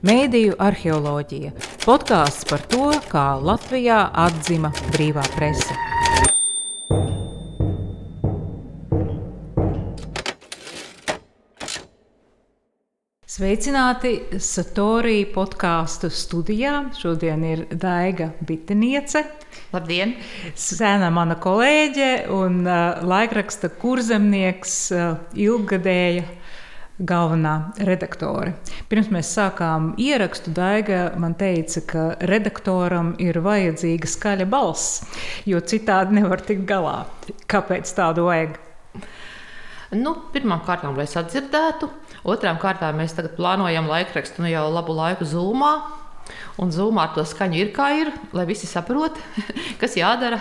Mēdīju arheoloģija - podkāsts par to, kā Latvijā atzima brīvā prese. Sveicināti Satorija podkāstu studijā. Šodien ir Daiga Biteniece. Labdien! Sēna mana kolēģe un uh, laikraksta kurzemnieks uh, ilgadēja galvenā redaktore. Pirms mēs sākām ierakstu, Daiga man teica, ka redaktoram ir vajadzīga skaļa balss, jo citādi nevar tikt galā. Kāpēc tādu vajag? Nu, Pirmkārt, lai sadzirdētu, otrām kārtām mēs plānojam laikrakstu nu jau labu laiku zūmā. Un zūmā ar to skaņu ir kā ir, lai visi saprot, kas jādara,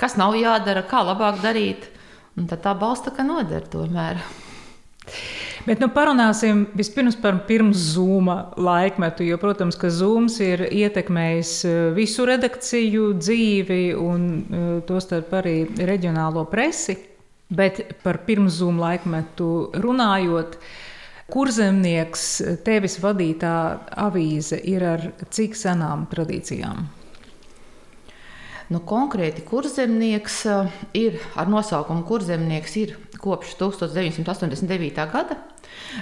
kas nav jādara, kā labāk darīt. Un tad tā balsta, ka noder tomēr. Bet nu, parunāsim vispirms par pirms zūma laikmetu. Jo, protams, ka zūms ir ietekmējis eh, visu redakciju dzīvi un eh, tostarp arī reģionālo presi. Bet par pirmszūmu laikmetu runājot, kurzemnieks, tevis vadītā avīze ir ar cik senām tradīcijām? Nu, konkrēti, kurzemnieks ir ar nosaukumu Kurzemnieks ir kopš 1989. gada,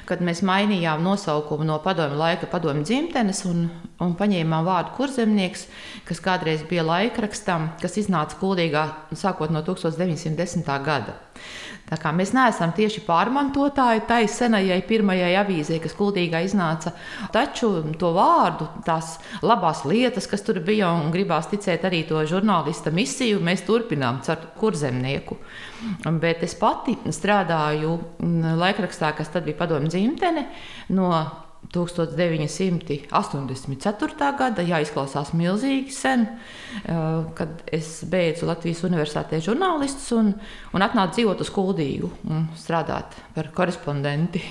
kad mēs mainījām nosaukumu no padomju laika, padomju dzimtenes un, un paņēmām vārdu kurzemnieks, kas kādreiz bija laikrakstam, kas iznāca kuldīgā sākot no 1910. gada. Mēs neesam tieši pārmantotāji tai senajai pirmajai avīzei, kas kuldīgā iznāca. Taču to vārdu, tās labās lietas, kas tur bija, un gribās ticēt arī to žurnālista misiju, mēs turpinām ar kurzemnieku. Bet es pati strādāju laikrakstā, kas tad bija padomju dzimtene. No 1984. gada, jā, izklausās milzīgi sen, kad es beidzu Latvijas Universitātē žurnālistus un, un atnācu dzīvot uz Kuldīgu un strādāt par korespondenti.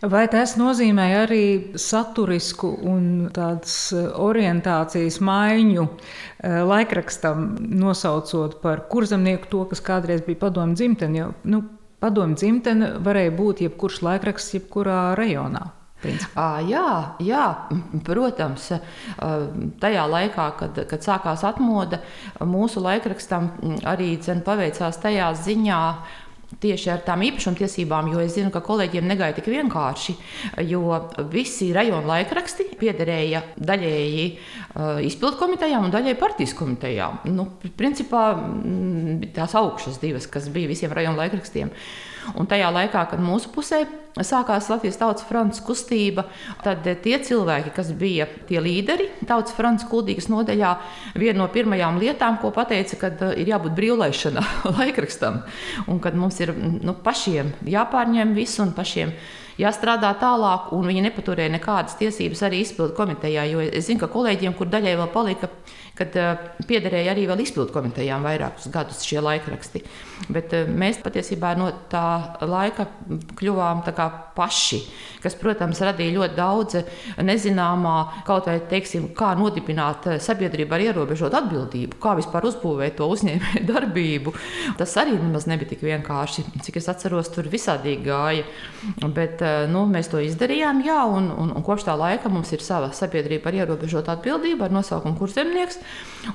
Vai tas nozīmē arī saturisku un tādas orientācijas maiņu laikrakstam, nosaucot par kurzemnieku to, kas kādreiz bija padomju dzimtene? Jo nu, padomju dzimtene varēja būt jebkurš laikraksts, jebkurā rajonā. À, jā, jā, protams, tajā laikā, kad, kad sākās atmoda, mūsu laikrakstam arī paveicās tajā ziņā. Tieši ar tām īpašumtiesībām, jo es zinu, ka kolēģiem negaidīja tik vienkārši, jo visi rajona laikraksti piederēja daļēji uh, izpildu komitejām un daļēji partijas komitejām. Nu, principā tās augšas divas, kas bija visiem rajona laikrakstiem. Un tajā laikā, kad mūsu pusē sākās Latvijas Tautas fronts kustība, tad tie cilvēki, kas bija tie līderi Tautas fronts kuldīgas nodaļā, viena no pirmajām lietām, ko pateica, kad uh, ir jābūt brīvlaišanā laikrakstam un kad mums ir nu, pašiem jāpārņem viss un pašiem jāstrādā tālāk, un viņi nepaturēja nekādas tiesības arī izpildu komitejā. Jo es zinu, ka kolēģiem, kur daļai vēl palika, kad uh, piederēja arī vēl izpildu komitejām vairākus gadus šie laikraksti. Bet uh, mēs patiesībā no tā laika kļuvām paši, kas, protams, radīja ļoti daudz nezināmā, kaut vai teiksim, kā nodibināt sabiedrību ar ierobežotu atbildību, kā vispār uzbūvēt to uzņēmēju darbību. Tas arī nemaz nebija tik vienkārši. Cik es atceros, tur visādīgi gāja. Bet, Eh, nu, mēs to izdarījām, jā, un, un, un kopš tā laika mums ir sava sabiedrība ar ierobežotu atbildību, ar nosaukumu Kurzemnieks.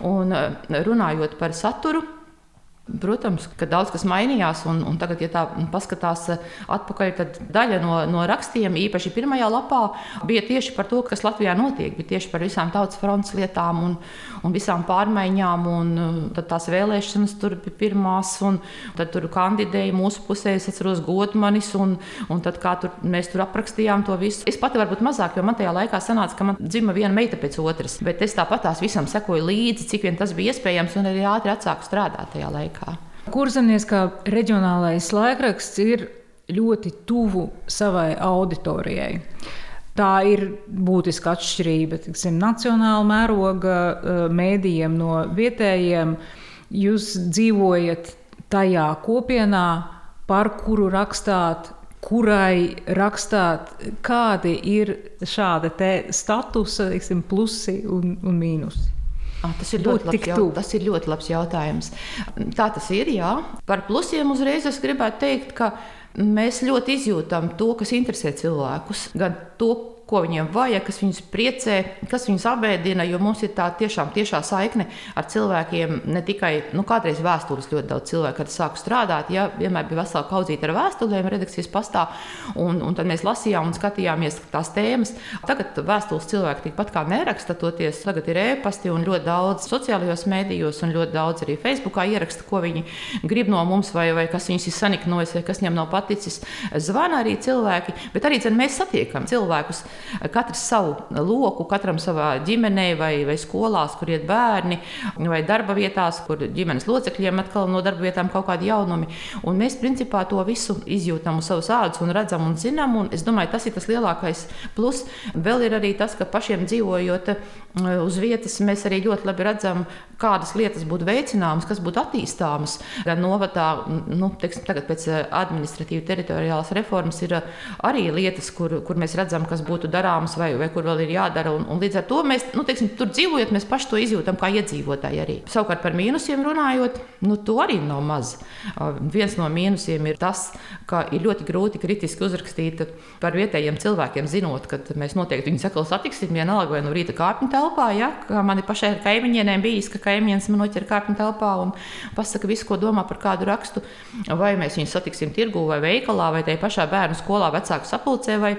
Un eh, runājot par saturu, Protams, ka daudz kas mainījās, un, un tagad, ja tā paskatās atpakaļ, tad daļa no, no rakstiem, īpaši pirmajā lapā, bija tieši par to, kas Latvijā notiek, bija tieši par visām tautas fronts lietām un, un visām pārmaiņām. Un, tad tās vēlēšanas tur bija pirmās, un tad tur kandidēja mūsu pusē, es atceros Godmanis, un, un tad kā tur, mēs tur aprakstījām to visu. Es pati varbūt mazāk, jo man tajā laikā sanāca, ka man dzima viena meita pēc otras, bet es tāpat tās visam sekoju līdzi, cik vien tas bija iespējams, un arī ātri atsāku strādāt tajā laikā laikā. Kurzemnieks kā reģionālais laikraksts ir ļoti tuvu savai auditorijai. Tā ir būtiska atšķirība tiksim, nacionāla mēroga eh, mēdījiem no vietējiem. Jūs dzīvojat tajā kopienā, par kuru rakstāt, kurai rakstāt, kādi ir šādi statusi, tiksim, plusi un, un mīnusi. Ah, tas ir, ļoti labs, jau, tas ir ļoti labs jautājums. Tā tas ir. Jā. Par plusiem uzreiz es gribētu teikt, ka mēs ļoti izjūtam to, kas interesē cilvēkus. Gan to, ko viņiem vajag, kas viņus priecē, kas viņus apbēdina. Jo mums ir tā tiešām tiešā saikne ar cilvēkiem. Ne tikai nu, kādreiz vēstules ļoti daudz cilvēku, kad sāku strādāt, ja vienmēr bija vesela kaudzīte ar vēstulēm redakcijas pastā, un, un tad mēs lasījām un skatījāmies tās tēmas. Tagad vēstules cilvēki tikpat kā neraksta, toties tagad ir e-pasti un ļoti daudz sociālajos mēdījos un ļoti daudz arī Facebookā ieraksta, ko viņi grib no mums vai, vai kas viņus ir saniknojis vai kas viņiem nav paticis. Zvana arī cilvēki, bet arī dzen, mēs satiekam cilvēkus katrs savu loku, katram savā ģimenē vai, vai skolās, kur iet bērni, vai darba vietās, kur ģimenes locekļiem atkal no darba vietām kaut kādi jaunumi. Un mēs principā to visu izjūtam uz savas ādas un redzam un zinām. Un es domāju, tas ir tas lielākais plus. Vēl ir arī tas, ka pašiem dzīvojot uz vietas, mēs arī ļoti labi redzam, kādas lietas būtu veicināmas, kas būtu attīstāmas. Gan novadā, nu, teiksim, tagad pēc administratīvas teritoriālās reformas ir arī lietas, kur, kur mēs redzam, kas būtu darāms vai, vai kur vēl ir jādara. Un, un līdz ar to mēs nu, teiksim, tur dzīvojot, mēs paši to izjūtam kā iedzīvotāji arī. Savukārt par mīnusiem runājot, nu, to arī nav maz. Uh, viens no mīnusiem ir tas, ka ir ļoti grūti kritiski uzrakstīt par vietējiem cilvēkiem, zinot, ka mēs noteikti viņus atkal satiksim vienalga vai no rīta kāpņu telpā. Ja? Kā man ir pašai kaimiņiem bijis, ka kaimiņš man noķer kāpņu telpā un pasaka visu, ko domā par kādu rakstu. Vai mēs viņus satiksim tirgū vai veikalā vai tajā pašā bērnu skolā, vecāku sapulcē. Vai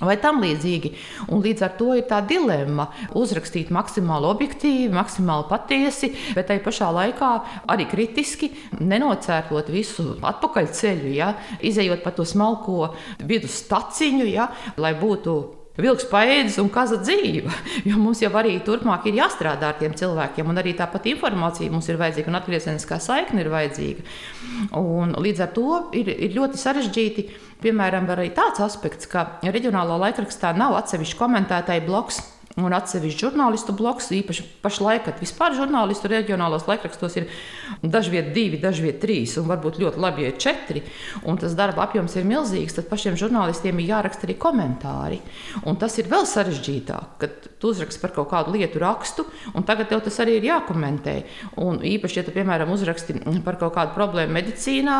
Vai tam līdzīgi. Un līdz ar to ir tā dilemma uzrakstīt maksimāli objektīvi, maksimāli patiesi, bet tai pašā laikā arī kritiski nenocērtot visu atpakaļceļu, ja, izējot pa to smalko vidus staciņu, ja, lai būtu vilks paēdis un kaza dzīve. Jo mums jau arī turpmāk ir jāstrādā ar tiem cilvēkiem, un arī tāpat informācija mums ir vajadzīga, un atgriezeniskā saikne ir vajadzīga. Un līdz ar to ir, ir ļoti sarežģīti Piemēram, arī tāds aspekts, ka reģionālā laikrakstā nav atsevišķi komentētāji bloks un atsevišķi žurnālistu bloks. Īpaši pašlaik, kad vispār žurnālistu reģionālos laikrakstos ir dažviet divi, dažviet trīs, un varbūt ļoti labi, ja ir četri, un tas darba apjoms ir milzīgs, tad pašiem žurnālistiem ir jāraksta arī komentāri. Un tas ir vēl sarežģītāk, kad tu uzraksti par kaut kādu lietu rakstu, un tagad tev tas arī ir jākomentē. Un īpaši, ja tu, piemēram, uzraksti par kaut kādu problēmu medicīnā,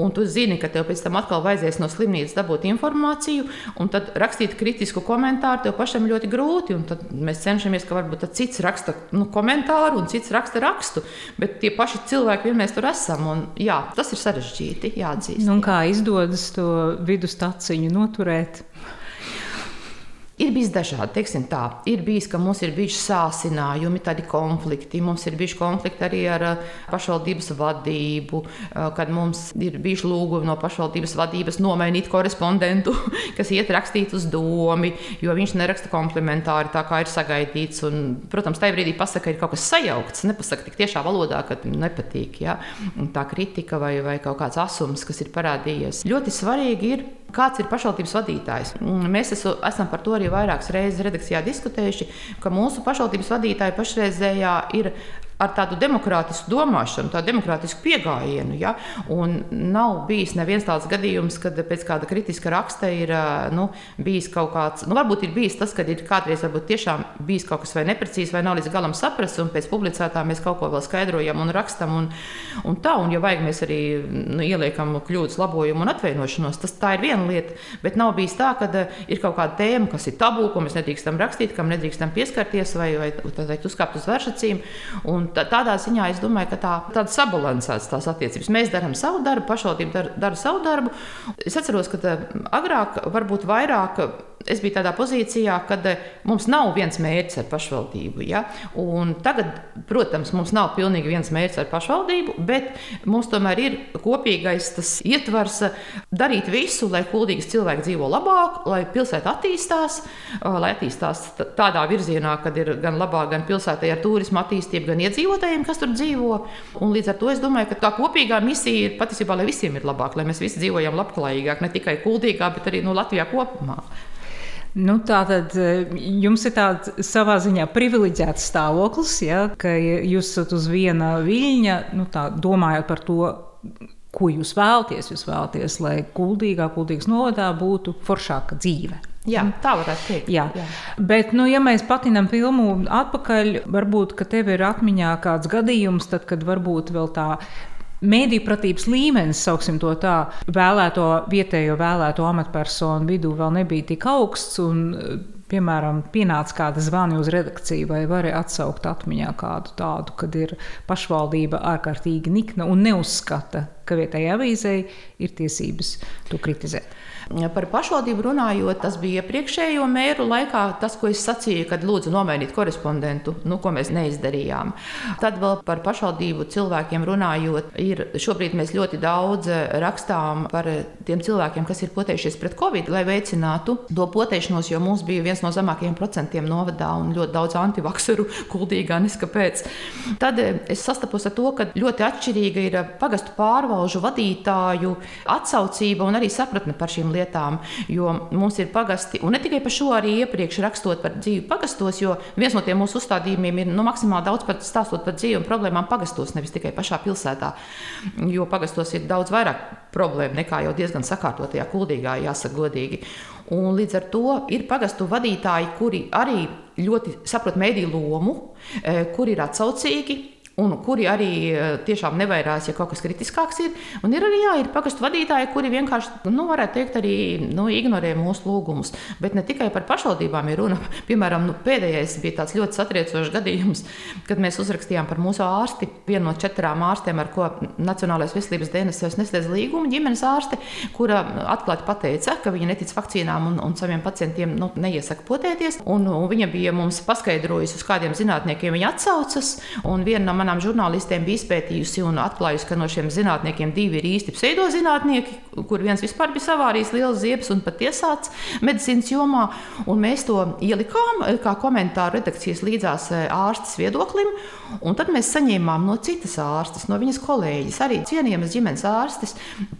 un tu zini, ka tev pēc tam atkal vajadzēs no slimnīcas dabūt informāciju, un tad rakstīt kritisku komentāru tev pašam ļoti grūti tad mēs cenšamies, ka varbūt cits raksta nu, komentāru un cits raksta rakstu, bet tie paši cilvēki vienmēr tur esam. Un, jā, tas ir sarežģīti, jāatzīst. Nu, kā izdodas to vidustaciņu noturēt? Ir bijis dažādi, teiksim tā. Ir bijis, ka mums ir bijuši sācinājumi, tādi konflikti. Mums ir bijuši konflikti arī ar uh, pašvaldības vadību, uh, kad mums ir bijuši lūgumi no pašvaldības vadības nomainīt korespondentu, kas iet rakstīt uz domu, jo viņš neraksta komplementāri tā, kā ir sagaidīts. Un, protams, tajā brīdī pasaka, ka ir kaut kas sajaukts. Nepasaka tik tiešā valodā, ka nepatīk ja? tā kritika vai, vai kaut kāds asums, kas ir parādījies. Ļoti svarīgi ir kāds ir pašvaldības vadītājs. Mm, mēs esam par to arī vairākas reizes redakcijā diskutējuši, ka mūsu pašvaldības vadītāji pašreizējā ir ar tādu demokrātisku domāšanu, tādu demokrātisku pieejamību. Ja? Un nav bijis neviens tāds gadījums, kad pēc kāda kritiska raksta ir nu, bijis kaut kāds, nu, varbūt ir bijis tas, ka ir kādreiz tiešām bijis kaut kas vai neprecīzs, vai nav līdz galam saprasts, un pēc publicētā mēs kaut ko vēl skaidrojam un rakstam. Un, un tā, un ja vajag, mēs arī nu, ieliekam kļūdas labojumu un atvainošanos. Tas tā ir viena lieta, bet nav bijis tā, ka ir kaut kāda tēma, kas ir tabū, ko mēs nedrīkstam rakstīt, kam nedrīkstam pieskarties vai, vai teikt, uzkāpt uz vēršacīm. Un Tā, tādā ziņā es domāju, ka tā, tāda sabalansēta tās attiecības. Mēs darām savu darbu, pašvaldība dara, dara savu darbu. Es atceros, ka agrāk varbūt vairāk es biju tādā pozīcijā, kad eh, mums nav viens mērķis ar pašvaldību. Ja? Un tagad, protams, mums nav pilnīgi viens mērķis ar pašvaldību, bet mums tomēr ir kopīgais tas ietvars eh, darīt visu, lai kuldīgas cilvēki dzīvo labāk, lai pilsēta attīstās, eh, lai attīstās tādā virzienā, kad ir gan labāk, gan pilsētai ar turismu attīstību, gan iedzīvotājiem, kas tur dzīvo. Un līdz ar to es domāju, ka tā kopīgā misija ir patiesībā, lai visiem ir labāk, lai mēs visi dzīvojam labklājīgāk, ne tikai kuldīgā, bet arī nu, Latvijā kopumā. Nu, tā tad eh, jums ir tāds savā ziņā privileģēts stāvoklis, ja, ka jūs esat uz viena viļņa, nu, tā, domājot par to, ko jūs vēlaties. Jūs vēlaties, lai kuldīgā, kuldīgas novadā būtu foršāka dzīve. Jā, tā varētu teikt. Jā. Jā. Bet, nu, ja mēs patinām filmu atpakaļ, varbūt tev ir atmiņā kāds gadījums, tad, kad varbūt vēl tā Mēdīju pratības līmenis, sauksim to tā, vēlēto vietējo vēlēto amatpersonu vidū vēl nebija tik augsts. Un, piemēram, pienāca kāda zvana uz redakciju, vai var atsaukt atmiņā kādu tādu, kad ir pašvaldība ārkārtīgi nikna un neuzskata, ka vietējai avīzei ir tiesības to kritizēt. Par pašvaldību runājot, tas bija iepriekšējo mēru laikā, tas, ko es sacīju, kad lūdzu nomainīt korespondentu, nu, ko mēs neizdarījām. Tad vēl par pašvaldību cilvēkiem runājot, ir šobrīd mēs ļoti daudz rakstām par tiem cilvēkiem, kas ir potējušies pret covid, lai veicinātu to potēšanos, jo mums bija viens no zemākajiem procentiem novadā un ļoti daudz antivakseru kuldīgā neskapēc. Tad es sastapos ar to, ka ļoti atšķirīga ir pagastu pārvalžu vadītāju atsaucība un arī sapratne par šīm lietām, jo mums ir pagasti, un ne tikai par šo, arī iepriekš rakstot par dzīvi pagastos, jo viens no tiem mūsu uzstādījumiem ir nu, maksimāli daudz par stāstot par dzīvi un problēmām pagastos, nevis tikai pašā pilsētā. Jo pagastos ir daudz vairāk problēmu nekā jau diezgan sakārtotajā, kuldīgā, jāsaka godīgi. Un līdz ar to ir pagastu vadītāji, kuri arī ļoti saprot mediju lomu, eh, kuri ir atsaucīgi, un kuri arī eh, tiešām nevairās, ja kaut kas kritiskāks ir. Un ir arī jā, ir pagastu vadītāji, kuri vienkārši, nu, varētu teikt, arī nu, ignorē mūsu lūgumus. Bet ne tikai par pašvaldībām ir runa. Piemēram, nu, pēdējais bija tāds ļoti satriecošs gadījums, kad mēs uzrakstījām par mūsu ārsti, vienu no četrām ārstēm, ar ko Nacionālais veselības dienas nesniedz līgumu, ģimenes ārste, kura atklāti pateica, ka viņa netic vakcīnām un, un saviem pacientiem nu, neiesaka potēties. Un, un viņa bija mums paskaidrojusi, uz kādiem zinātniekiem viņa atsaucas. Un viena no manām žurnālistēm bija izpētījusi un atklājusi, ka no šiem zinātniekiem divi ir īsti pseidozinātnieki, kur viens vispār bija savārījis liels ziepes un pat iesācis medicīnas jomā. Mēs to ielikām eh, kā komentāru redakcijas līdzās eh, ārstes viedoklim. Un tad mēs saņēmām no citas ārstes, no viņas kolēģis, arī cienījamas ģimenes ārstes,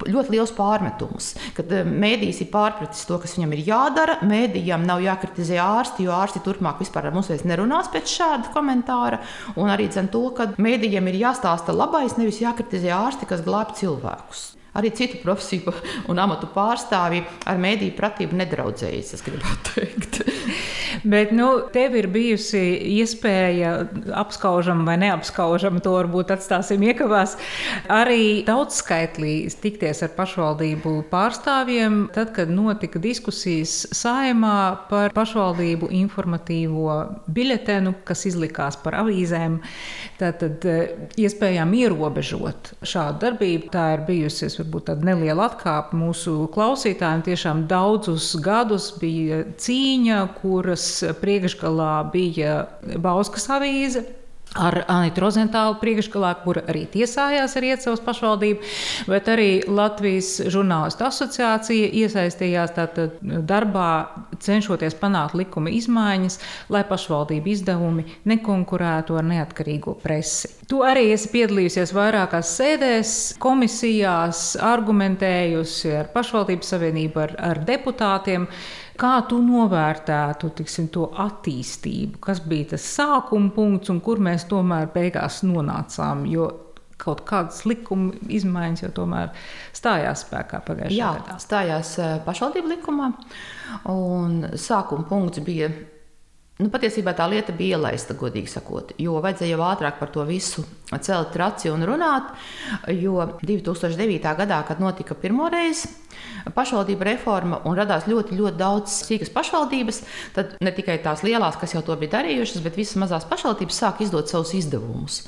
ļoti liels pārmetums. Kad eh, mēdījis ir pārpratis to, kas viņam ir jādara, mēdījam nav jākritizē ārsti, jo ārsti turpmāk vispār ar mums vairs nerunās pēc šāda komentāra. Un arī to, ka mēdījiem ir jāstāsta labais, nevis jākritizē ārsti, kas glābj cilvēkus arī citu profesiju un amatu pārstāvji ar mēdīju pratību nedraudzējas, es gribētu teikt. Bet nu, tev ir bijusi iespēja apskaužam vai neapskaužam, to varbūt atstāsim iekavās, arī daudzskaitlī tikties ar pašvaldību pārstāvjiem, tad, kad notika diskusijas saimā par pašvaldību informatīvo biļetenu, kas izlikās par avīzēm, tātad eh, iespējām ierobežot šādu darbību. Tā ir bijusi, varbūt tāda neliela atkāpe mūsu klausītājiem. Tiešām daudzus gadus bija cīņa, kuras priekšgalā bija Bauskas avīze ar Anītu Rozentālu priekšgalā, kur arī tiesājās ar Iecavas pašvaldību, bet arī Latvijas žurnālistu asociācija iesaistījās tātad darbā, cenšoties panākt likuma izmaiņas, lai pašvaldību izdevumi nekonkurētu ar neatkarīgo presi. Tu arī esi piedalījusies vairākās sēdēs, komisijās, argumentējusi ar pašvaldības savienību, ar, ar deputātiem. Kā tu novērtētu tiksim, to attīstību? Kas bija tas sākuma punkts un kur mēs tomēr beigās nonācām? Jo kaut kādas likuma izmaiņas jau tomēr stājās spēkā pagājušajā Jā, gadā. stājās eh, pašvaldību likumā, un sākuma punkts bija Nu, patiesībā tā lieta bija ielaista, godīgi sakot, jo vajadzēja jau ātrāk par to visu celt traci un runāt. Jo 2009. gadā, kad notika pirmo reizi pašvaldību reforma un radās ļoti, ļoti daudz sīkas pašvaldības, tad ne tikai tās lielās, kas jau to bija darījušas, bet visas mazās pašvaldības sāk izdot savus izdevumus.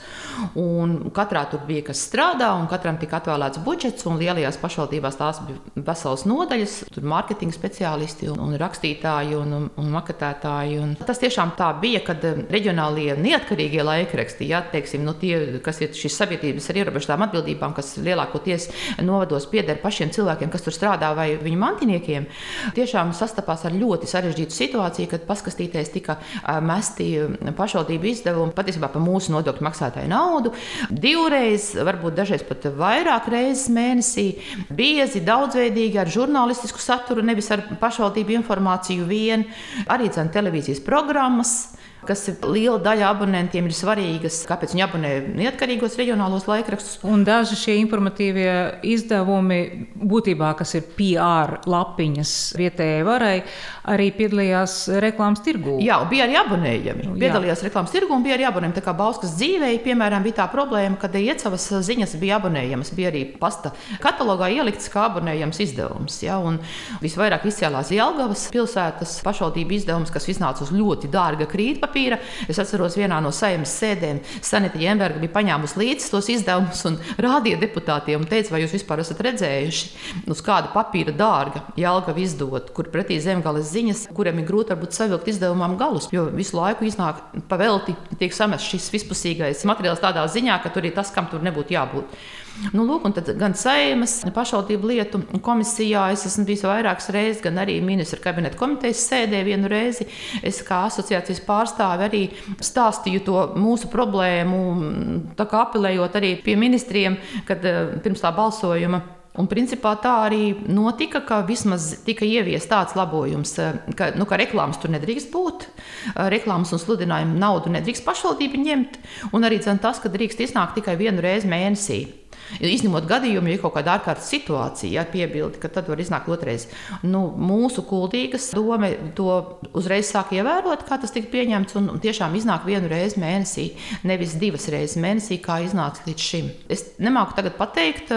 Un katrā tur bija kas strādā, un katram tika atvēlēts budžets, un lielajās pašvaldībās tās bija veselas nodaļas, tur mārketinga speciālisti un, un rakstītāji un, un, un maketētāji. Un tas tiešām tā bija, kad um, reģionālie neatkarīgie laikraksti, ja, teiksim, nu, tie, kas ir šīs sabiedrības ar ierobežotām atbildībām, kas lielākoties novados pieder pašiem cilvēkiem, kas tur strādā, vai viņu mantiniekiem, tiešām sastapās ar ļoti sarežģītu situāciju, kad paskastīties tika mesti pašvaldību izdevumi patiesībā par mūsu nodokļu maksātāju naudu. Divreiz, varbūt dažreiz pat vairāk reizes mēnesī, biezi, daudzveidīgi ar žurnālistisku saturu, nevis ar pašvaldību informāciju vien, arī televīzijas programmas kas ir liela daļa abonentiem, ir svarīgas, kāpēc viņi abonē neatkarīgos reģionālos laikrakstus. Un daži šie informatīvie izdevumi, būtībā, kas ir PR lapiņas vietējai varai, arī piedalījās reklāmas tirgū. Jā, bija arī abonējami. Nu, Piedalījās reklāmas tirgū un bija arī abonējami. Tā kā Bauskas dzīvē, piemēram, bija tā problēma, ka iecavas ziņas bija abonējamas, bija arī pasta katalogā ielikts kā abonējams izdevums. Ja? Un visvairāk izcēlās Jelgavas pilsētas pašvaldību izdevums, kas iznāca uz ļoti dārga krīta papīra. Es atceros, vienā no saimnes sēdēm Sanita Jemberga bija paņēmusi līdzi tos izdevumus un rādīja deputātiem un teica, vai jūs vispār esat redzējuši, uz kāda papīra dārga Jelgava izdot, kur pretī zemgales ziņas, kuriem ir grūti varbūt savilkt izdevumam galus, jo visu laiku iznāk pavelti, tiek samests šis vispusīgais materiāls tādā ziņā, ka tur ir tas, kam tur nebūtu jābūt. Nu, lūk, gan Seimas pašvaldību lietu komisijā es esmu bijis vairākas reizes, gan arī ministra kabineta komitejas sēdē vienu reizi. Es kā asociācijas pārstāve arī stāstīju to mūsu problēmu, apelējot arī pie ministriem, kad eh, pirms tā balsojuma. Un principā tā arī notika, ka vismaz tika ieviests tāds labojums, eh, ka, nu, ka reklāmas tur nedrīkst būt. Eh, reklāmas un sludinājumu naudu nedrīkst pašvaldība ņemt. Un arī tas, ka drīkst iznākt tikai vienu reizi mēnesī. Izņemot gadījumu, ja ir kaut kāda ārkārtas situācija, ja piebildi, ka tad var iznākt otrais. Nu, mūsu kuldīgas doma to uzreiz sāk ievērot, kā tas tika pieņemts, un, tiešām iznāk vienu reizi mēnesī, nevis divas reizes mēnesī, kā iznāca līdz šim. Es nemāku tagad pateikt,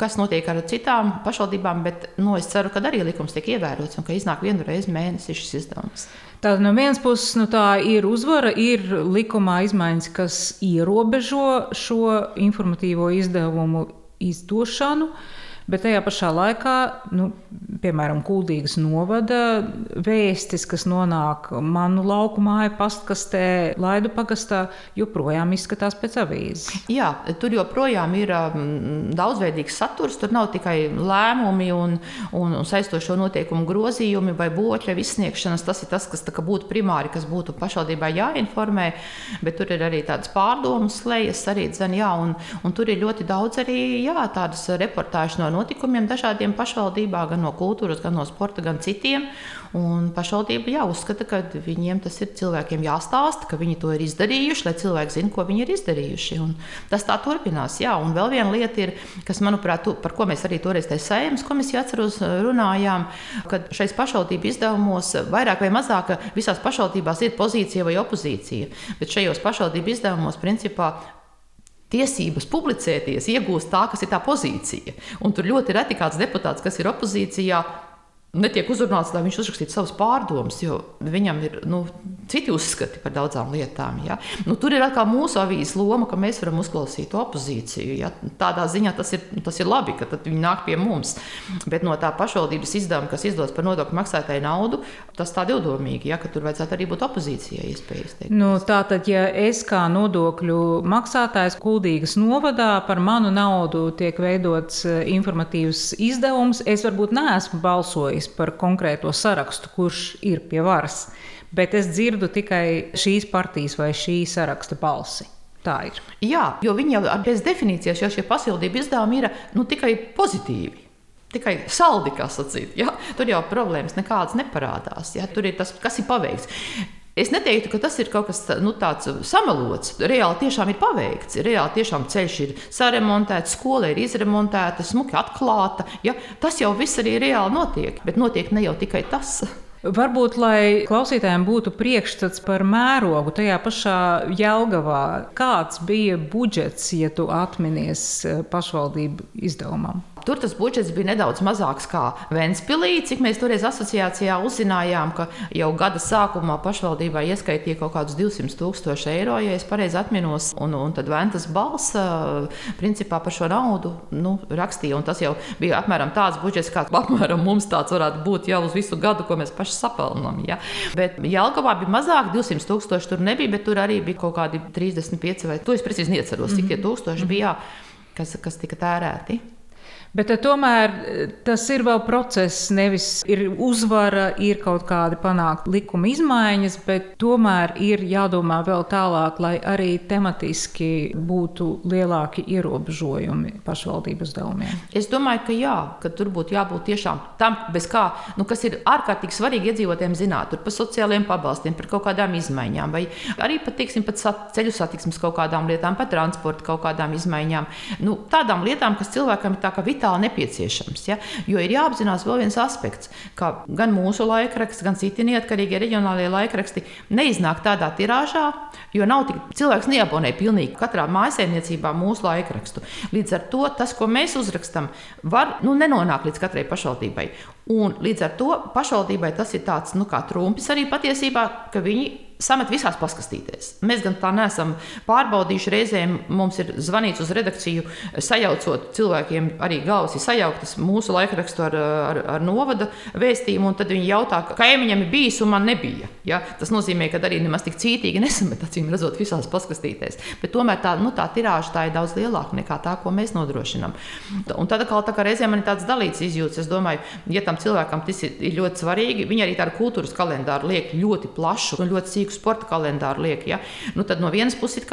kas notiek ar citām pašvaldībām, bet nu, es ceru, ka arī likums tiek ievērots un ka iznāk vienu reizi mēnesī šis izdevums. Tātad no vienas puses nu, tā ir uzvara, ir likumā izmaiņas, kas ierobežo šo informatīvo izdevumu izdošanu. Bet tajā pašā laikā, nu, piemēram, Kuldīgas novada vēstis, kas nonāk manu lauku māju pastkastē, Laidu pagastā, joprojām izskatās pēc avīzes. Jā, tur joprojām ir um, daudzveidīgs saturs. Tur nav tikai lēmumi un, un, un saistošo noteikumu grozījumi vai boķa izsniegšanas. Tas ir tas, kas būtu primāri, kas būtu pašvaldībai jāinformē, bet tur ir arī tādas pārdomas slējas arī dzen, jā, un, un tur ir ļoti daudz arī jā, tādas reportāžas no notikumiem dažādiem pašvaldībā, gan no kultūras, gan no sporta, gan citiem. Un pašvaldība jau uzskata, ka viņiem tas ir cilvēkiem jāstāsta, ka viņi to ir izdarījuši, lai cilvēki zinātu, ko viņi ir izdarījuši. Un tas tā turpinās. Jā, un vēl viena lieta ir, kas, manuprāt, tu, par ko mēs arī toreiz tajā saimnes komisijā atceros runājām, ka šais pašvaldību izdevumos vairāk vai mazāk visās pašvaldībās ir pozīcija vai opozīcija. Bet šajos pašvaldību izdevumos principā tiesības publicēties iegūst tā, kas ir tā pozīcija. Un tur ļoti reti kāds deputāts, kas ir opozīcijā, netiek uzrunāts, lai viņš uzrakstītu savus pārdomas, jo viņam ir nu, citi uzskati par daudzām lietām. Ja? Nu, tur ir atkal mūsu avīzes loma, ka mēs varam uzklausīt opozīciju. Ja? Tādā ziņā tas ir, tas ir labi, ka viņi nāk pie mums. Bet no tā pašvaldības izdevuma, kas izdodas par nodokļu maksātāju naudu, tas tā divdomīgi, ja? ka tur vajadzētu arī būt opozīcijai iespējas. Nu, Tātad, ja es kā nodokļu maksātājs Kuldīgas novadā par manu naudu tiek veidots eh, informatīvs izdevums, es varbūt neesmu balsojis par konkrēto sarakstu, kurš ir pie varas, bet es dzirdu tikai šīs partijas vai šī saraksta balsi. Tā ir. Jā, jo viņi jau pēc definīcijas, jo šie pasildību izdevumi ir nu, tikai pozitīvi. Tikai saldi, kā sacīt. Ja? Tur jau problēmas nekādas neparādās. Ja? Tur ir tas, kas ir paveikts. Es neteiktu, ka tas ir kaut kas nu, tāds samalots. Reāli tiešām ir paveikts. Reāli tiešām ceļš ir saremontēts, skola ir izremontēta, smuki atklāta. Ja? Tas jau viss arī reāli notiek. Bet notiek ne jau tikai tas. Varbūt, lai klausītājiem būtu priekšstats par mērogu tajā pašā Jelgavā, kāds bija budžets, ja tu atminies eh, pašvaldību izdevumam? Tur tas budžets bija nedaudz mazāks nekā Vēnspilī. Cik mēs toreiz asociācijā uzzinājām, ka jau gada sākumā pašvaldībai ieskaitīja kaut kādus 200 tūkstoši eiro, ja es pareizi atminos. Un, un tad Ventas balss principā par šo naudu nu, rakstīja. Un tas jau bija apmēram tāds budžets, kāds apmēram mums tāds varētu būt jau uz visu gadu, ko mēs paši sapelnām. Ja? Bet Jelgavā bija mazāk, 200 tūkstoši tur nebija, bet tur arī bija kaut kādi 35 vai to es precīzi neatceros, cik tie mhm. tūkstoši bija, kas, kas tika tērēti. Bet tomēr tas ir vēl process, nevis ir uzvara, ir kaut kādi panākt likuma izmaiņas, bet tomēr ir jādomā vēl tālāk, lai arī tematiski būtu lielāki ierobežojumi pašvaldību uzdevumiem. Es domāju, ka jā, ka tur būtu jābūt tiešām tam, kā, nu, kas ir ārkārtīgi svarīgi iedzīvotājiem zināt, par sociālajiem pabalstiem, par kaut kādām izmaiņām, vai arī pat, teiksim, pat ceļu satiksmes kaut kādām lietām, par transporta kaut kādām izmaiņām. Nu, tādām lietām, kas cilvēkam ir tā kā vitāli nepieciešams. Ja? Jo ir jāapzinās vēl viens aspekts, ka gan mūsu laikraksts, gan citi neatkarīgie reģionālie laikraksti neiznāk tādā tirāžā, jo nav tik cilvēks neabonē pilnīgi katrā mājsaimniecībā mūsu laikrakstu. Līdz ar to tas, ko mēs uzrakstam, var nu, nenonākt līdz katrai pašvaldībai. Un līdz ar to pašvaldībai tas ir tāds nu, kā trumpis arī patiesībā, ka viņi samet visās paskastītēs. Mēs gan tā neesam pārbaudījuši. Reizēm mums ir zvanīts uz redakciju, sajaucot cilvēkiem, arī galvas ir sajauktas mūsu laikrakstu ar, ar, ar novada vēstījumu, un tad viņi jautā, ka kaimiņam ir bijis un man nebija. Ja? Tas nozīmē, ka arī nemaz tik cītīgi nesamet acīm redzot visās paskastītēs. Bet tomēr tā, nu, tā tirāža tā ir daudz lielāka nekā tā, ko mēs nodrošinām. Un tad atkal tā kā reizēm man ir tāds dalīts izjūts. Es domāju, ja tam cilvēkam tas ir, ir ļoti svarīgi, viņi arī tādu kultūras kalendāru liek ļoti plašu un ļoti cīku sporta kalendāru liek. Ja? Nu, tad no vienas puses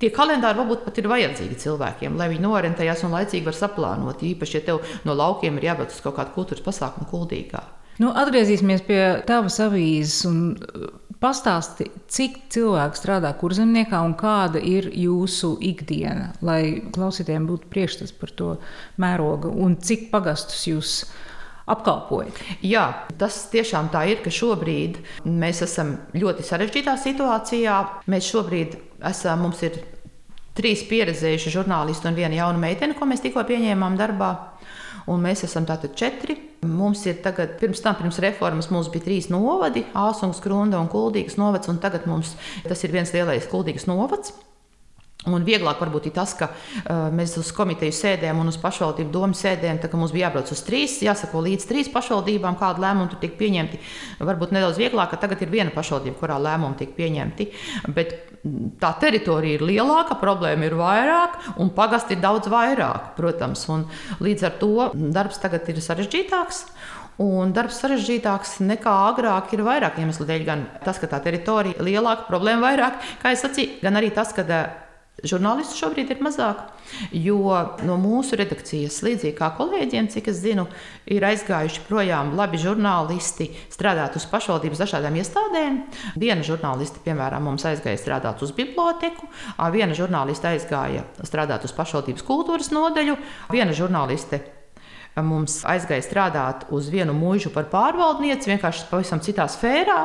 Tie kalendāri varbūt pat ir vajadzīgi cilvēkiem, lai viņi norientējās un laicīgi var saplānot. Īpaši, ja tev no laukiem ir jābrauc uz kaut kādu kultūras pasākumu kuldīgā. Nu, atgriezīsimies pie tavas avīzes un uh, pastāsti, cik cilvēku strādā kurzemniekā un kāda ir jūsu ikdiena, lai klausītājiem būtu priekšstats par to mērogu un cik pagastus jūs apkalpojat. Jā, tas tiešām tā ir, ka šobrīd mēs esam ļoti sarežģītā situācijā. Mēs šobrīd esam, mums ir trīs pieredzējuši žurnālisti un viena jauna meitene, ko mēs tikko pieņēmām darbā. Un mēs esam tātad četri. Mums ir tagad, pirms tam, pirms reformas, mums bija trīs novadi - Āsungas, Krunda un Kuldīgas novads. Un tagad mums tas ir viens lielais Kuldīgas novads. Un vieglāk varbūt ir tas, ka uh, mēs uz komiteju sēdēm un uz pašvaldību domu sēdēm, tā, mums bija jābrauc uz trīs, jāsako līdz trīs pašvaldībām, kāda lēmuma tur tika pieņemti. Varbūt nedaudz vieglāk, ka tagad ir viena pašvaldība, kurā lēmumi tika pieņemti. Bet tā teritorija ir lielāka, problēma ir vairāk, un pagasti ir daudz vairāk, protams. Līdz ar to darbs tagad ir sarežģītāks. Un darbs sarežģītāks nekā agrāk ir vairāk iemeslu dēļ. Gan tas, ka tā teritorija ir lielāka, problēma vairāk, kā es sacīju, gan arī tas, ka Žurnālistu šobrīd ir mazāk, jo no mūsu redakcijas, līdzīgi kā kolēģiem, cik es zinu, ir aizgājuši projām labi žurnālisti strādāt uz pašvaldības dažādām iestādēm. Viena žurnāliste, piemēram, mums aizgāja strādāt uz biblioteku, viena žurnāliste aizgāja strādāt uz pašvaldības kultūras nodeļu, viena žurnāliste mums aizgāja strādāt uz vienu mūžu par pārvaldnieci, vienkārši pavisam citā sfērā.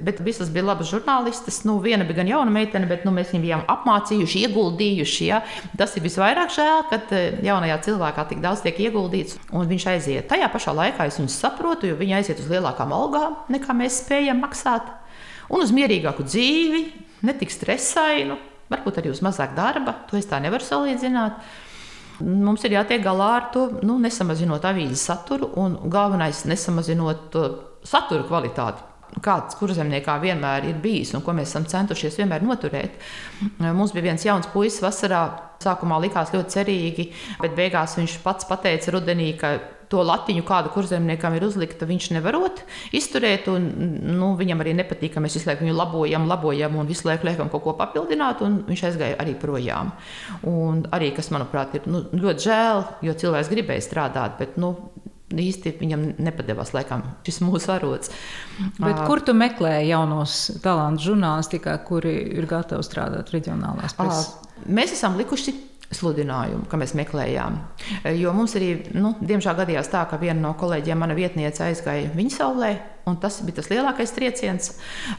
Bet visas bija labas žurnālistes. Nu, viena bija gan jauna meitene, bet nu, mēs viņu bijām apmācījuši, ieguldījuši. Ja? Tas ir visvairāk žēl, ka eh, jaunajā cilvēkā tik daudz tiek ieguldīts, un viņš aiziet. Tajā pašā laikā es viņu saprotu, jo viņi aiziet uz lielākām algām, nekā mēs spējam maksāt, un uz mierīgāku dzīvi, ne tik stresainu, varbūt arī uz mazāk darba. To es tā nevaru salīdzināt. Mums ir jātiek galā ar to, nu, nesamazinot avīzes saturu, un galvenais - nesamazinot satura kvalitāti kāds kurzemniekā vienmēr ir bijis un ko mēs esam centušies vienmēr noturēt. Mums bija viens jauns puisis vasarā. Sākumā likās ļoti cerīgi, bet beigās viņš pats pateica rudenī, ka to latiņu, kādu kurzemniekam ir uzlikta, viņš nevarot izturēt. Un, nu, viņam arī nepatīk, ka mēs visu laiku viņu labojam, labojam un visu laiku liekam kaut ko papildināt. Viņš aizgāja arī projām. Un arī, kas manuprāt, ir nu, ļoti žēl, jo cilvēks gribēja strādāt, bet nu, īsti viņam nepadevās laikam šis mūsu arots. Bet kur tu meklēji jaunos talantus žurnālistikā, kuri ir gatavi strādāt reģionālās presē? Mēs esam likuši sludinājumu, ka mēs meklējām. Jo mums arī, nu, diemžēl, gadījās tā, ka viena no kolēģiem, mana vietniece, aizgāja viņa saulē. Tas bija tas lielākais trieciens.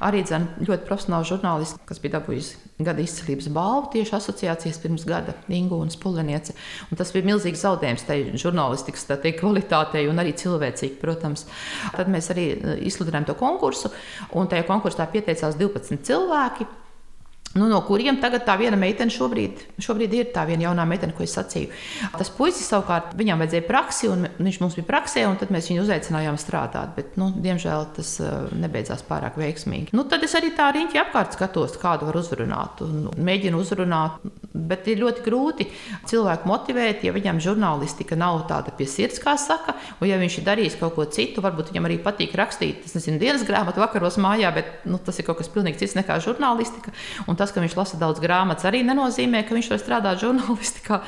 Arī dzen, ļoti profesionāls žurnālists, kas bija dabūjis gada izcīnības balvu tieši asociācijas pirms gada, Ingūna Spuleniece. Un tas bija milzīgs zaudējums tai žurnālistikas tā teikt, kvalitātei un arī cilvēcīgi, protams. Tad mēs arī izsludinājām to konkursu, un tajā konkursā pieteicās 12 cilvēki. Nu, no kuriem tagad tā viena meitene šobrīd, šobrīd ir tā viena jaunā meitene, ko es sacīju. Tas puisis savukārt, viņam vajadzēja praksi, un viņš mums bija praksē, un tad mēs viņu uzaicinājām strādāt. Bet, nu, diemžēl tas uh, nebeidzās pārāk veiksmīgi. Nu, tad es arī tā riņķi apkārt skatos, kādu var uzrunāt, un mēģinu uzrunāt. Bet ir ļoti grūti cilvēku motivēt, ja viņam žurnālistika nav tāda pie sirds, kā saka, un ja viņš ir darījis kaut ko citu, varbūt viņam arī patīk rakstīt, es nezinu, dienas grāmatu vakaros mājā, bet nu, tas ir kaut kas pilnīgi cits nekā žurnālistika. Un tas, ka viņš lasa daudz grāmatas, arī nenozīmē, ka viņš var strādāt žurnālistikā.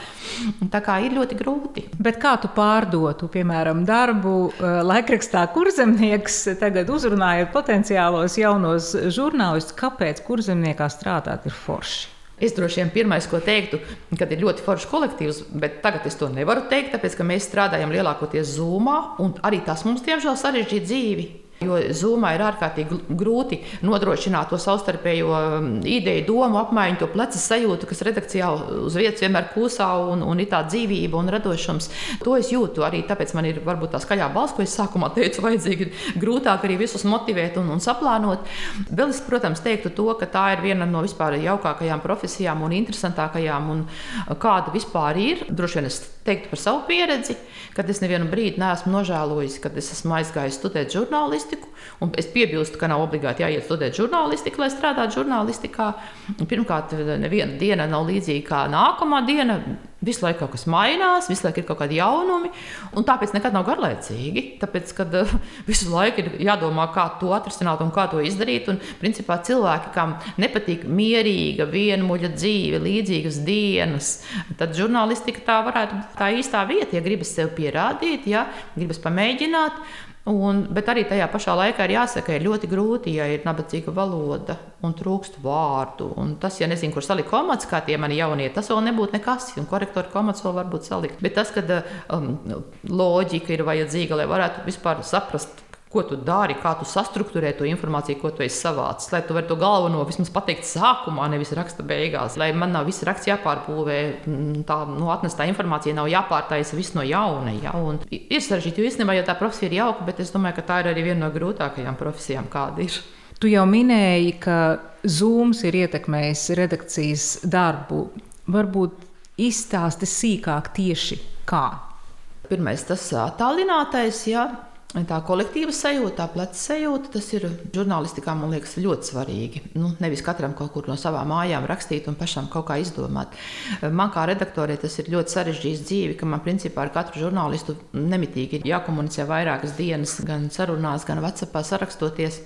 Tā kā ir ļoti grūti. Bet kā tu pārdotu, piemēram, darbu eh, laikrakstā Kurzemnieks, tagad uzrunājot potenciālos jaunos žurnālistus, kāpēc Kurzemniekā strādāt ir forši? Es droši vien pirmais, ko teiktu, kad ir ļoti foršs kolektīvs, bet tagad es to nevaru teikt, tāpēc ka mēs strādājam lielākoties Zoomā, un arī tas mums, diemžēl, sarežģīja dzīvi. Jo zūmā ir ārkārtīgi grūti nodrošināt to savstarpējo um, ideju, domu apmaiņu, to pleca sajūtu, kas redakcijā uz vietas vienmēr klusā un, un ir tā dzīvība un radošums. To es jūtu arī tāpēc, man ir varbūt tā skaļā balss, ko es sākumā teicu, vajadzīgi grūtāk arī visus motivēt un, un saplānot. Vēl es, protams, teiktu to, ka tā ir viena no vispār jaukākajām profesijām un interesantākajām un kāda vispār ir. Droši vien es teiktu par savu pieredzi, kad es nevienu brīdi neesmu nožēlojis, kad es esmu aizgājis studēt žurnālistiku. Es piebilstu, ka nav obligāti jāiet studēt žurnālistiku, lai strādātu žurnālistikā. Pirmkārt, neviena diena nav līdzīga kā nākamā diena. Visu laiku kaut kas mainās, visu laiku ir kaut kādi jaunumi, un tāpēc nekad nav garlaicīgi. Tāpēc, kad uh, visu laiku ir jādomā, kā to atrisināt un kā to izdarīt. Un, principā, cilvēki, kam nepatīk mierīga, vienmuļa dzīve, līdzīgas dienas, tad žurnālistika tā varētu būt tā īstā vieta, ja gribas sev pierādīt, ja gribas pamēģināt. Un, bet arī tajā pašā laikā ir jāsaka, ka ir ļoti grūti, ja ir nabadzīga valoda un trūkst vārdu. Un tas, ja nezinu, kur salikt komats, kā tie mani jaunie, tas vēl nebūtu nekas. Un korektori komats vēl varbūt salikt. Bet tas, ka um, loģika ir vajadzīga, lai varētu vispār saprast, ko tu dari, kā tu sastruktūrē to informāciju, ko tu esi savācis. Lai tu varētu to galveno vismaz pateikt sākumā, nevis raksta beigās. Lai man nav viss raksts jāpārbūvē, mm, tā nu, atnestā informācija nav jāpārtaisa viss no jauna. Ja? Un ir sarežģīti, jo īstenībā jau tā profesija ir jauka, bet es domāju, ka tā ir arī viena no grūtākajām profesijām, kāda ir. Tu jau minēji, ka Zooms ir ietekmējis redakcijas darbu. Varbūt izstāsti sīkāk tieši kā. Pirmais tas tālinātais, ja Tā kolektīva sajūta, tā pleca sajūta, tas ir žurnālistikā, man liekas, ļoti svarīgi. Nu, nevis katram kaut kur no savām mājām rakstīt un pašam kaut kā izdomāt. Man kā redaktorei tas ir ļoti sarežģīts dzīve, ka man principā ar katru žurnālistu nemitīgi ir jākomunicē vairākas dienas, gan sarunās, gan WhatsAppā sarakstoties.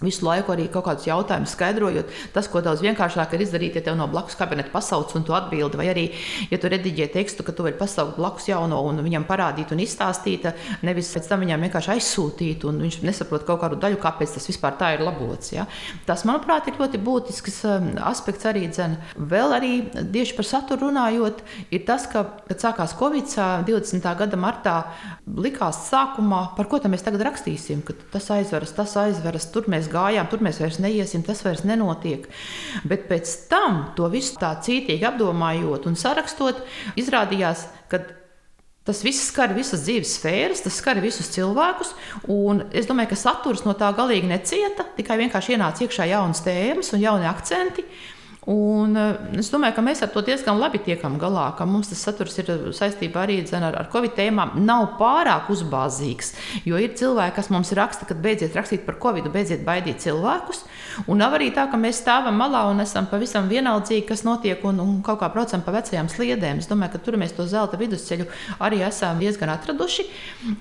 Visu laiku arī kaut kādus jautājumus skaidrojot. Tas, ko daudz vienkāršāk ir izdarīt, ja tev no blakus kabineta pasauc un tu atbildi, vai arī, ja tu rediģē tekstu, ka tu vari pasaukt blakus jauno un viņam parādīt un izstāstīt, nevis pēc tam viņam vienkārši aizsūtīt, un viņš nesaprot kaut kādu daļu, kāpēc tas vispār tā ir labots. Ja? Tas, manuprāt, ir ļoti būtisks um, aspekts arī dzen. Vēl arī tieši par saturu runājot, ir tas, ka, kad sākās Covid 20. gada martā, likās sākumā, par ko mēs tagad rakstīsim, ka tas aizveras, tas aizveras, tur mēs gājām, tur mēs vairs neiesim, tas vairs nenotiek. Bet pēc tam to visu tā cītīgi apdomājot un sarakstot, izrādījās, ka Tas viss skar visas dzīves sfēras, tas skar visus cilvēkus. Es domāju, ka saturs no tā galīgi necieta. Tikai vienkārši ienāca iekšā jaunas tēmas un jauni akcenti. Un eh, es domāju, ka mēs ar to diezgan labi tiekam galā, ka mums tas saturs ir saistībā arī ar, ar covid tēmām. Nav pārāk uzbāzīgs, jo ir cilvēki, kas mums raksta, ka beidziet rakstīt par covid, beidziet baidīt cilvēkus. Un nav arī tā, ka mēs stāvam malā un esam pavisam vienaldzīgi, kas notiek, un, un kaut kā braucam pa vecajām sliedēm. Es domāju, ka tur mēs to zelta vidusceļu arī esam diezgan atraduši.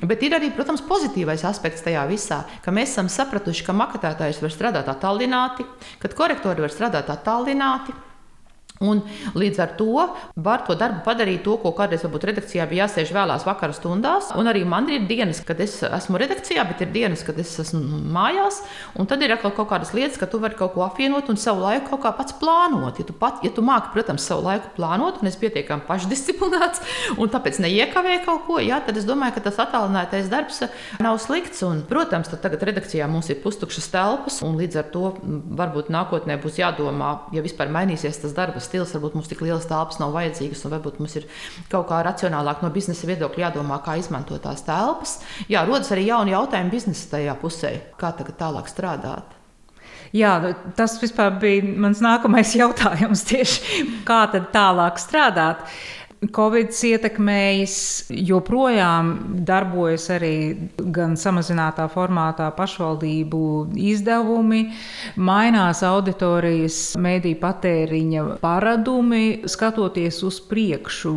Bet ir arī, protams, pozitīvais aspekts tajā visā, ka mēs esam sapratuši, ka maketētājs var strādāt attālināti, kad korektori var strādāt attālināti bentornati. Un līdz ar to var to darbu padarīt to, ko kādreiz varbūt redakcijā bija jāsēž vēlās vakara stundās. Un arī man ir dienas, kad es esmu redakcijā, bet ir dienas, kad es esmu mājās. Un tad ir atkal kaut kādas lietas, ka tu vari kaut ko apvienot un savu laiku kaut kā pats plānot. Ja tu, pat, ja tu māki, protams, savu laiku plānot, un es pietiekami pašdisciplinēts, un tāpēc neiekavēju kaut ko, jā, tad es domāju, ka tas attālinātais darbs nav slikts. Un, protams, tagad redakcijā mums ir pustukšas telpas, un līdz ar to varbūt nākotnē būs jādomā, ja vispār mainīsies tas darbs stils, varbūt mums tik lielas telpas nav vajadzīgas, un varbūt mums ir kaut kā racionālāk no biznesa viedokļa jādomā, kā izmantot tās telpas. Jā, rodas arī jauni jautājumi biznesa tajā pusē, kā tagad tālāk strādāt. Jā, tas bija mans nākamais jautājums. Tieši kā tad tālāk strādāt? Covid ietekmējis, joprojām darbojas arī gan samazinātā formātā pašvaldību izdevumi, mainās auditorijas mediju patēriņa paradumi, skatoties uz priekšu.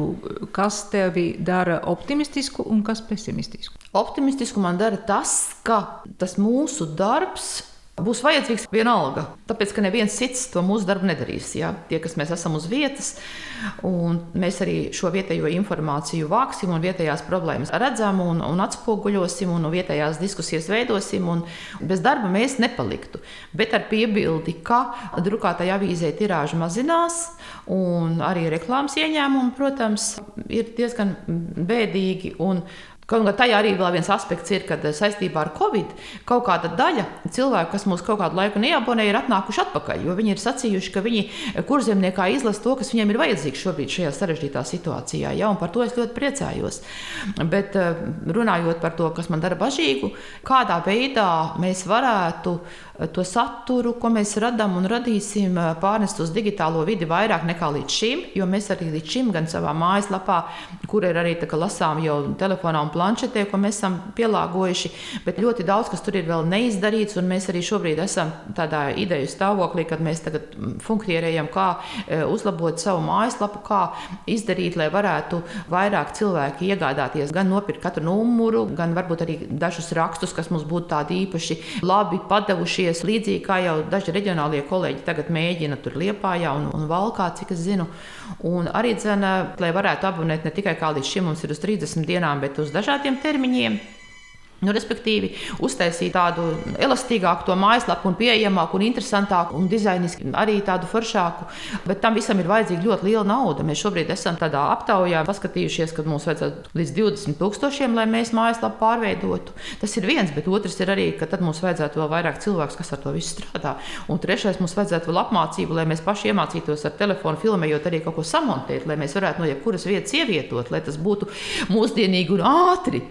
Kas tevi dara optimistisku un kas pesimistisku? Optimistisku man dara tas, ka tas mūsu darbs Būs vajadzīgs vienalga, tāpēc ka neviens cits to mūsu darbu nedarīs. Ja? Tie, kas mēs esam uz vietas, un mēs arī šo vietējo informāciju vāksim, un vietējās problēmas redzam, un, un atspoguļosim, un vietējās diskusijas veidosim, un bez darba mēs nepaliktu. Bet ar piebildi, ka drukātajā avīzē tirāža mazinās, un arī reklāmas ieņēmumi, protams, ir diezgan bēdīgi. Kaut gan tajā arī vēl viens aspekts ir, ka eh, saistībā ar Covid kaut kāda daļa cilvēku, kas mūs kaut kādu laiku neabonē, ir atnākuši atpakaļ. Jo viņi ir sacījuši, ka viņi kurzemniekā izlasa to, kas viņiem ir vajadzīgs šobrīd šajā sarežģītā situācijā. Ja? Par to es ļoti priecājos. Bet eh, runājot par to, kas man dara bažīgu, kādā veidā mēs varētu eh, to saturu, ko mēs radām un radīsim, pārnest uz digitālo vidi vairāk nekā līdz šim. Jo mēs arī līdz šim gan savā mājaslapā, kur ir arī lasām jau telefonā un planšetē, ko mēs esam pielāgojuši, bet ļoti daudz kas tur ir vēl neizdarīts. Mēs arī šobrīd esam tādā ideju stāvoklī, kad mēs tagad funkcionējam, kā e, uzlabot savu mājaslapu, kā izdarīt, lai varētu vairāk cilvēki iegādāties, gan nopirkt katru numuru, gan varbūt arī dažus rakstus, kas mums būtu tādi īpaši labi padavušies. Līdzīgi kā jau daži reģionālie kolēģi tagad mēģina tur Liepājā un, un Valkā, cik es zinu. Un arī dzene, lai varētu abonēt ne tikai kā līdz šim mums ir uz 30 dienām, bet uz dažādiem termiņiem. Nu, respektīvi, uztaisīt tādu elastīgāku to mājaslapu, un pieejamāku, un interesantāku, un dizainiski arī tādu foršāku. Bet tam visam ir vajadzīga ļoti liela nauda. Mēs šobrīd esam tādā aptaujā, paskatījušies, ka mums vajadzētu līdz 20 tūkstošiem, lai mēs mājaslapu pārveidotu. Tas ir viens, bet otrs ir arī, ka tad mums vajadzētu vēl vairāk cilvēku, kas ar to visu strādā. Un trešais, mums vajadzētu vēl apmācību, lai mēs paši iemācītos ar telefonu filmējot arī kaut ko samontēt, lai mēs varētu no jebkuras vietas ievietot, lai tas būtu mūsdienīgi un ātri.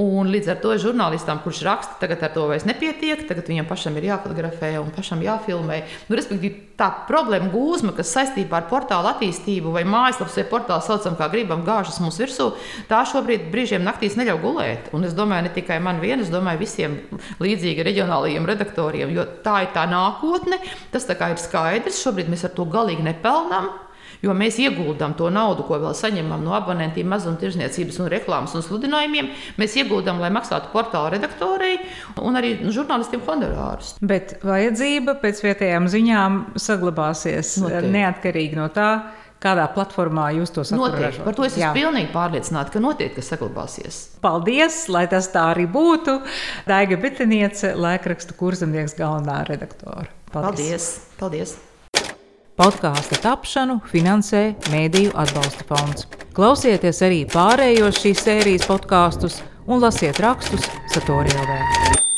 Un līdz ar to žurnālistam, kurš raksta, tagad ar to vairs nepietiek, tagad viņam pašam ir jāfotografē un pašam jāfilmē. Nu, respektīvi, tā problēma gūzma, kas saistībā ar portālu attīstību vai mājaslapas vai portālu saucam, kā gribam, gāžas mums virsū, tā šobrīd brīžiem naktīs neļauj gulēt. Un es domāju, ne tikai man vien, es domāju visiem līdzīgi reģionālajiem redaktoriem, jo tā ir tā nākotne, tas tā kā ir skaidrs, šobrīd mēs ar to galīgi nepelnām. Jo mēs ieguldām to naudu, ko vēl saņemam no abonentiem, mazumtirdzniecības un reklāmas un sludinājumiem. Mēs ieguldām, lai maksātu portāla redaktorei un arī žurnālistiem honorārus. Bet vajadzība pēc vietējām ziņām saglabāsies Noteikti. neatkarīgi no tā kādā platformā jūs to saprotat. Par to es esmu pilnīgi pārliecināta, ka noteikti tas saglabāsies. Paldies, lai tas tā arī būtu. Daiga Bitiniece, laikraksta kurzemnieks galvenā redaktore. Paldies! Paldies. Paldies. Podkāstu tapšanu finansē Mēdīju atbalsta fonds. Klausieties arī pārējos šīs sērijas podkāstus un lasiet rakstus Satorijā.